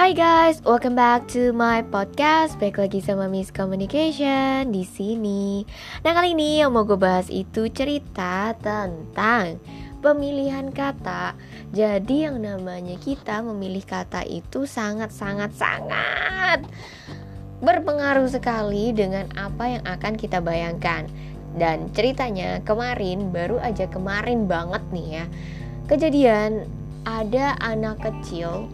Hai guys, welcome back to my podcast. Baik lagi sama Miss Communication di sini. Nah kali ini yang mau gue bahas itu cerita tentang pemilihan kata. Jadi yang namanya kita memilih kata itu sangat sangat sangat berpengaruh sekali dengan apa yang akan kita bayangkan. Dan ceritanya kemarin baru aja kemarin banget nih ya. Kejadian ada anak kecil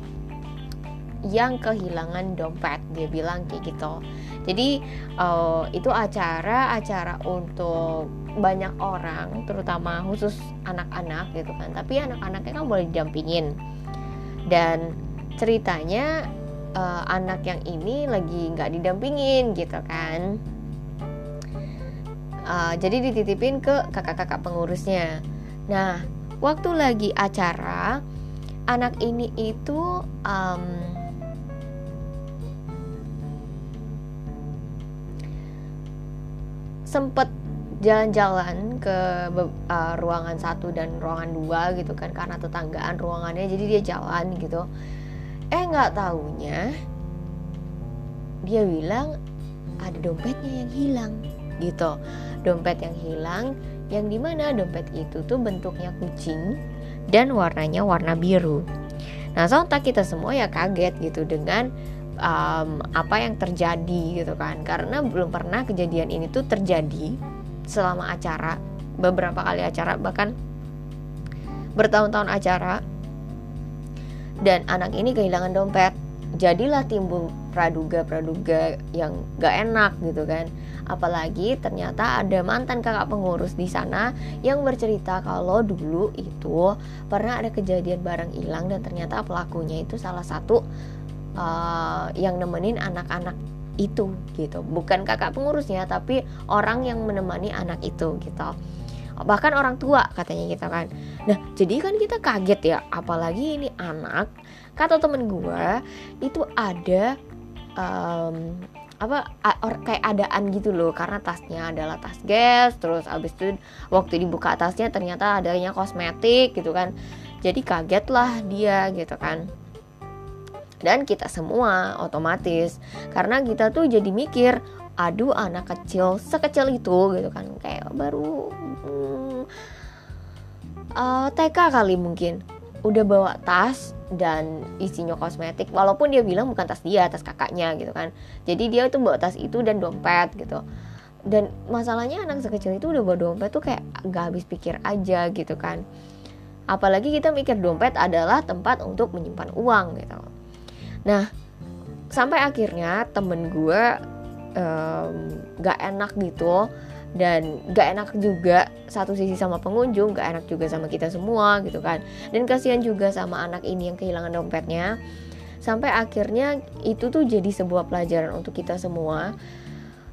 yang kehilangan dompet. Dia bilang kayak gitu. Jadi uh, itu acara acara untuk banyak orang terutama khusus anak-anak gitu kan. Tapi anak-anaknya kan boleh didampingin. Dan ceritanya uh, anak yang ini lagi nggak didampingin gitu kan. Uh, jadi dititipin ke kakak-kakak pengurusnya. Nah waktu lagi acara anak ini itu um, sempet jalan-jalan ke uh, ruangan satu dan ruangan dua gitu kan karena tetanggaan ruangannya jadi dia jalan gitu. Eh nggak taunya dia bilang ada dompetnya yang hilang gitu. Dompet yang hilang yang di mana dompet itu tuh bentuknya kucing dan warnanya warna biru. Nah sontak kita semua ya kaget gitu dengan um, apa yang terjadi gitu kan. Karena belum pernah kejadian ini tuh terjadi selama acara beberapa kali acara bahkan bertahun-tahun acara. Dan anak ini kehilangan dompet. Jadilah timbul praduga-praduga yang gak enak gitu kan. Apalagi ternyata ada mantan kakak pengurus di sana yang bercerita kalau dulu itu pernah ada kejadian barang hilang dan ternyata pelakunya itu salah satu uh, yang nemenin anak-anak itu gitu. Bukan kakak pengurusnya tapi orang yang menemani anak itu gitu. Bahkan orang tua katanya gitu kan. Nah jadi kan kita kaget ya apalagi ini anak. Kata temen gue itu ada um, apa or, kayak adaan gitu loh. Karena tasnya adalah tas gas terus abis itu waktu dibuka tasnya ternyata adanya kosmetik gitu kan. Jadi kaget lah dia gitu kan dan kita semua otomatis. Karena kita tuh jadi mikir aduh anak kecil sekecil itu gitu kan. Kayak baru hmm, uh, eh, TK kali mungkin. Udah bawa tas dan isinya kosmetik walaupun dia bilang bukan tas dia tas kakaknya gitu kan. Jadi dia itu bawa tas itu dan dompet gitu. Dan masalahnya anak sekecil itu udah bawa dompet tuh kayak gak habis pikir aja gitu kan. Apalagi kita mikir dompet adalah tempat untuk menyimpan uang gitu nah sampai akhirnya temen gue um, gak enak gitu. Dan gak enak juga satu sisi sama pengunjung gak enak juga sama kita semua gitu kan. Dan kasihan juga sama anak ini yang kehilangan dompetnya. Sampai akhirnya itu tuh jadi sebuah pelajaran untuk kita semua.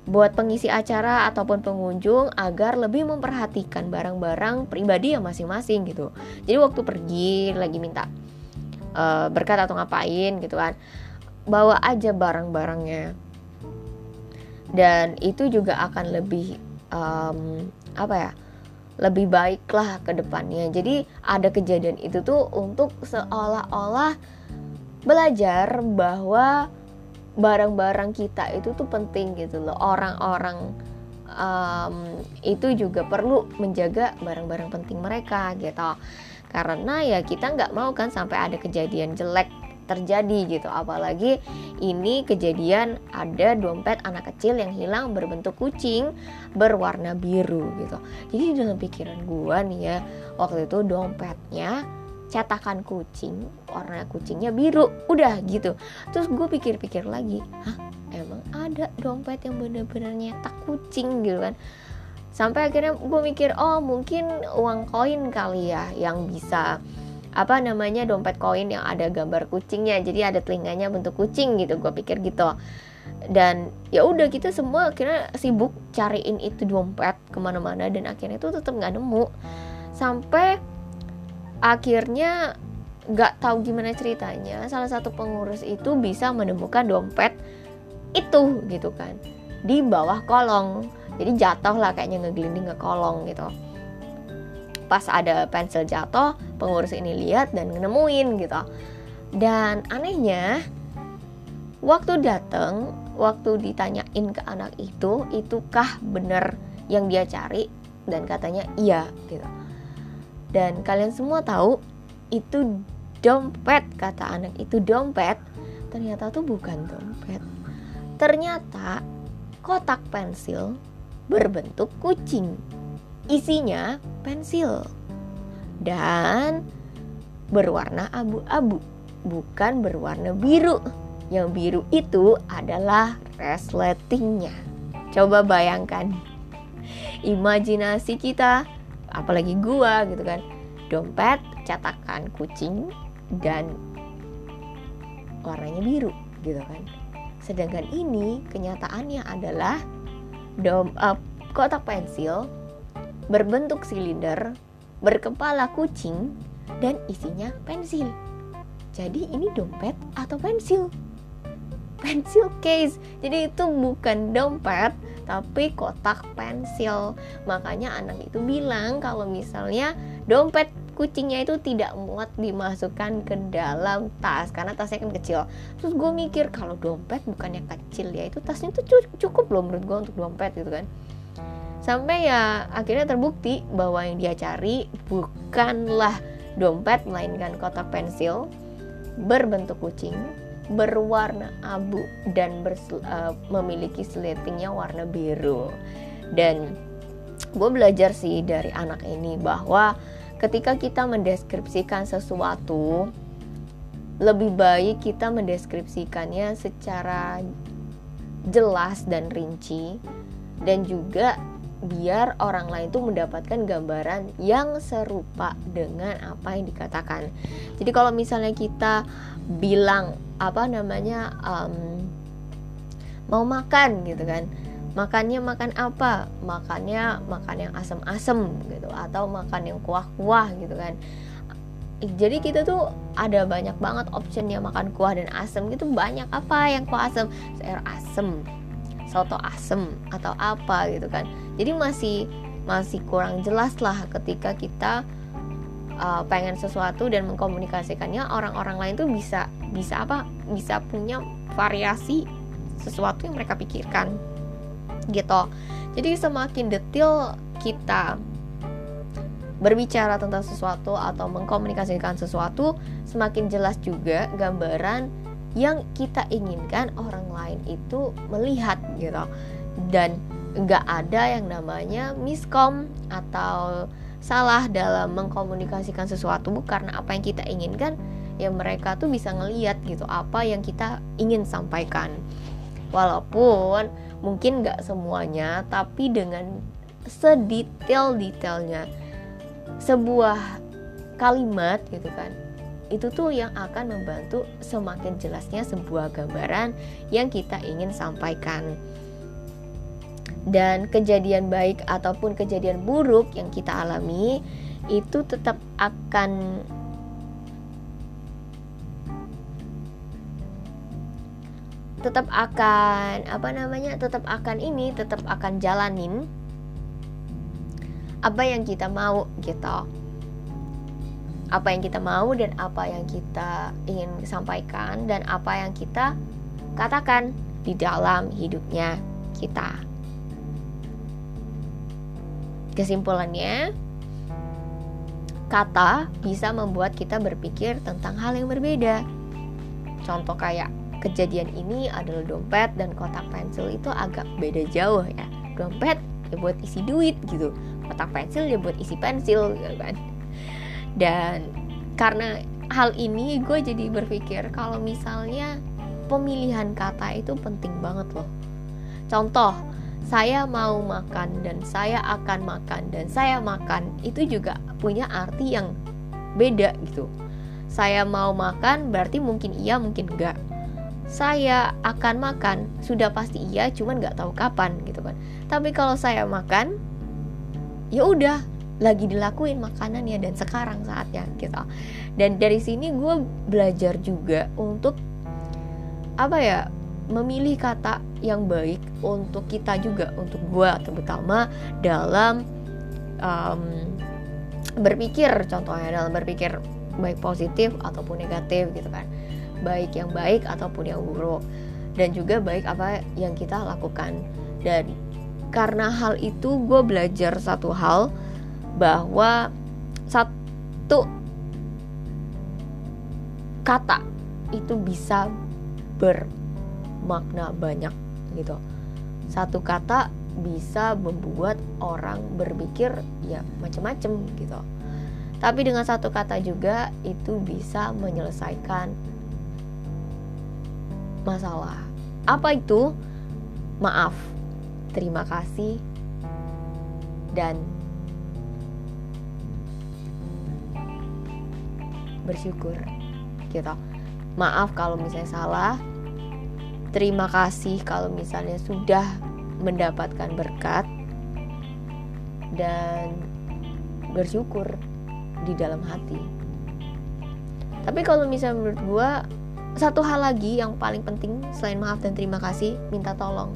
Buat pengisi acara ataupun pengunjung agar lebih memperhatikan barang-barang pribadi yang masing-masing gitu. Jadi waktu pergi lagi minta uh, berkat atau ngapain gitu kan. Bawa aja barang-barangnya. Dan itu juga akan lebih um, apa ya lebih baik lah ke depannya. Jadi ada kejadian itu tuh untuk seolah-olah belajar bahwa barang-barang kita itu tuh penting gitu loh. Orang-orang um, itu juga perlu menjaga barang-barang penting mereka gitu karena ya kita nggak mau kan sampai ada kejadian jelek terjadi gitu. Apalagi ini kejadian ada dompet anak kecil yang hilang berbentuk kucing berwarna biru gitu. Jadi dalam pikiran gua nih ya waktu itu dompetnya cetakan kucing warna kucingnya biru udah gitu. Terus gue pikir-pikir lagi hah emang ada dompet yang bener-bener nyetak kucing gitu kan sampai akhirnya gue mikir oh mungkin uang koin kali ya yang bisa apa namanya dompet koin yang ada gambar kucingnya. Jadi ada telinganya bentuk kucing gitu. Gue pikir gitu. Dan ya udah kita semua akhirnya sibuk cariin itu dompet ke mana-mana dan akhirnya itu tetap nggak nemu. Sampai akhirnya nggak tahu gimana ceritanya salah satu pengurus itu bisa menemukan dompet itu gitu kan di bawah kolong jadi jatuh lah kayaknya ngegelinding ke kolong gitu. Pas ada pensil jatuh pengurus ini lihat dan nemuin gitu. Dan anehnya waktu datang waktu ditanyain ke anak itu itukah benar yang dia cari? Dan katanya iya gitu. Dan kalian semua tahu itu dompet kata anak itu dompet. Ternyata tuh bukan dompet. Ternyata kotak pensil berbentuk kucing isinya pensil dan berwarna abu-abu bukan berwarna biru yang biru itu adalah resletingnya. Coba bayangkan imajinasi kita, apalagi gua gitu kan, dompet cetakan kucing dan warnanya biru gitu kan. Sedangkan ini kenyataannya adalah dom uh, kotak pensil berbentuk silinder, berkepala kucing dan isinya pensil. Jadi ini dompet atau pensil? pensil case jadi itu bukan dompet tapi kotak pensil makanya anak itu bilang kalau misalnya dompet kucingnya itu tidak muat dimasukkan ke dalam tas karena tasnya kan kecil. Terus gue mikir kalau dompet bukannya kecil ya itu tasnya tuh cukup loh menurut gue untuk dompet gitu kan. Sampai ya akhirnya terbukti bahwa yang dia cari bukanlah dompet melainkan kotak pensil berbentuk kucing berwarna abu dan uh, memiliki sletingnya warna biru. Dan gue belajar sih dari anak ini bahwa ketika kita mendeskripsikan sesuatu lebih baik kita mendeskripsikannya secara jelas dan rinci dan juga biar orang lain itu mendapatkan gambaran yang serupa dengan apa yang dikatakan. Jadi kalau misalnya kita bilang apa namanya um, mau makan gitu kan makannya makan apa? Makannya makan yang asem-asem gitu atau makan yang kuah-kuah gitu kan. Jadi kita tuh ada banyak banget optionnya makan kuah dan asem gitu. Banyak apa yang kuah asem? Sayur asem soto asem atau apa gitu kan. Jadi masih masih kurang jelas lah ketika kita uh, pengen sesuatu dan mengkomunikasikannya orang-orang lain tuh bisa bisa apa? Bisa punya variasi sesuatu yang mereka pikirkan gitu. Jadi semakin detail kita berbicara tentang sesuatu atau mengkomunikasikan sesuatu semakin jelas juga gambaran yang kita inginkan orang lain itu melihat gitu. Dan nggak ada yang namanya miskom atau salah dalam mengkomunikasikan sesuatu. Karena apa yang kita inginkan ya mereka tuh bisa ngeliat gitu apa yang kita ingin sampaikan walaupun mungkin nggak semuanya tapi dengan sedetail-detailnya sebuah kalimat gitu kan itu tuh yang akan membantu semakin jelasnya sebuah gambaran yang kita ingin sampaikan. Dan kejadian baik ataupun kejadian buruk yang kita alami itu tetap akan tetap akan apa namanya tetap akan ini tetap akan jalanin apa yang kita mau gitu apa yang kita mau dan apa yang kita ingin sampaikan dan apa yang kita katakan di dalam hidupnya kita. Kesimpulannya, kata bisa membuat kita berpikir tentang hal yang berbeda. Contoh kayak kejadian ini adalah dompet dan kotak pensil itu agak beda jauh ya. Dompet ya buat isi duit gitu, kotak pensil ya buat isi pensil gitu kan. Dan karena hal ini gue jadi berpikir kalau misalnya pemilihan kata itu penting banget loh. Contoh, saya mau makan dan saya akan makan dan saya makan itu juga punya arti yang beda gitu. Saya mau makan berarti mungkin iya mungkin enggak. Saya akan makan sudah pasti iya cuman nggak tahu kapan gitu kan. Tapi kalau saya makan ya udah lagi dilakuin makanannya dan sekarang saatnya gitu. Dan dari sini gue belajar juga untuk apa ya memilih kata yang baik untuk kita juga untuk gue terutama dalam um, berpikir contohnya dalam berpikir baik positif ataupun negatif gitu kan baik yang baik ataupun yang buruk. Dan juga baik apa yang kita lakukan. Dan karena hal itu gue belajar satu hal bahwa satu kata itu bisa bermakna banyak gitu. Satu kata bisa membuat orang berpikir ya macam-macam gitu. Tapi dengan satu kata juga itu bisa menyelesaikan masalah. Apa itu? Maaf. Terima kasih. Dan bersyukur. Gitu. Maaf kalau misalnya salah. Terima kasih kalau misalnya sudah mendapatkan berkat. Dan bersyukur di dalam hati. Tapi kalau misalnya menurut gue satu hal lagi yang paling penting selain maaf dan terima kasih minta tolong.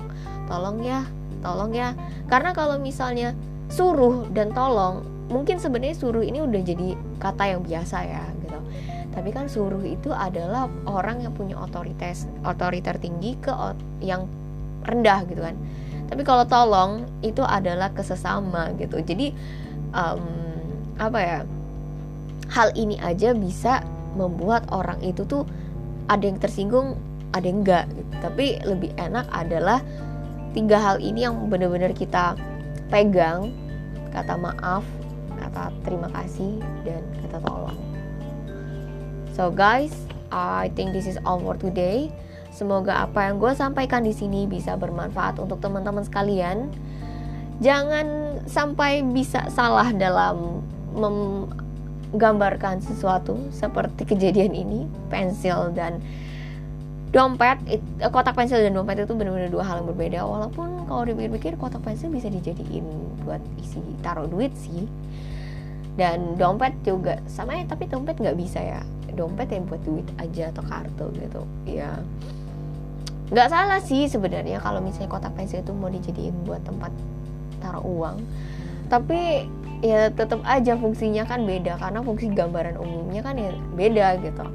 Tolong ya tolong ya. Karena kalau misalnya suruh dan tolong mungkin sebenarnya suruh ini udah jadi kata yang biasa ya gitu. Tapi kan suruh itu adalah orang yang punya otoritas otoriter tinggi ke yang rendah gitu kan. Tapi kalau tolong itu adalah kesesama gitu. Jadi um, apa ya hal ini aja bisa membuat orang itu tuh ada yang tersinggung ada yang enggak gitu. tapi lebih enak adalah tiga hal ini yang benar-benar kita pegang kata maaf kata terima kasih dan kata tolong. So guys I think this is all for today. Semoga apa yang gue sampaikan di sini bisa bermanfaat untuk teman-teman sekalian. Jangan sampai bisa salah dalam menggambarkan sesuatu seperti kejadian ini pensil dan dompet it, eh, kotak pensil dan dompet itu benar-benar dua hal yang berbeda. Walaupun kalau dipikir-pikir kotak pensil bisa dijadiin buat isi taruh duit sih. Dan dompet juga sama ya tapi dompet nggak bisa ya. Dompet yang buat duit aja atau kartu gitu ya. Nggak salah sih sebenarnya kalau misalnya kotak pensil itu mau dijadiin buat tempat taruh uang tapi ya tetap aja fungsinya kan beda karena fungsi gambaran umumnya kan ya beda gitu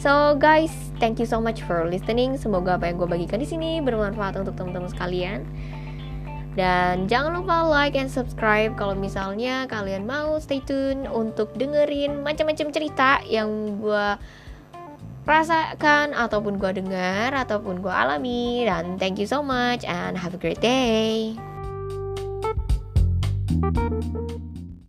So guys, thank you so much for listening. Semoga apa yang gue bagikan di sini bermanfaat untuk teman-teman sekalian. Dan jangan lupa like and subscribe kalau misalnya kalian mau stay tune untuk dengerin macam-macam cerita yang gue rasakan ataupun gue dengar ataupun gue alami. Dan thank you so much and have a great day. Thank you.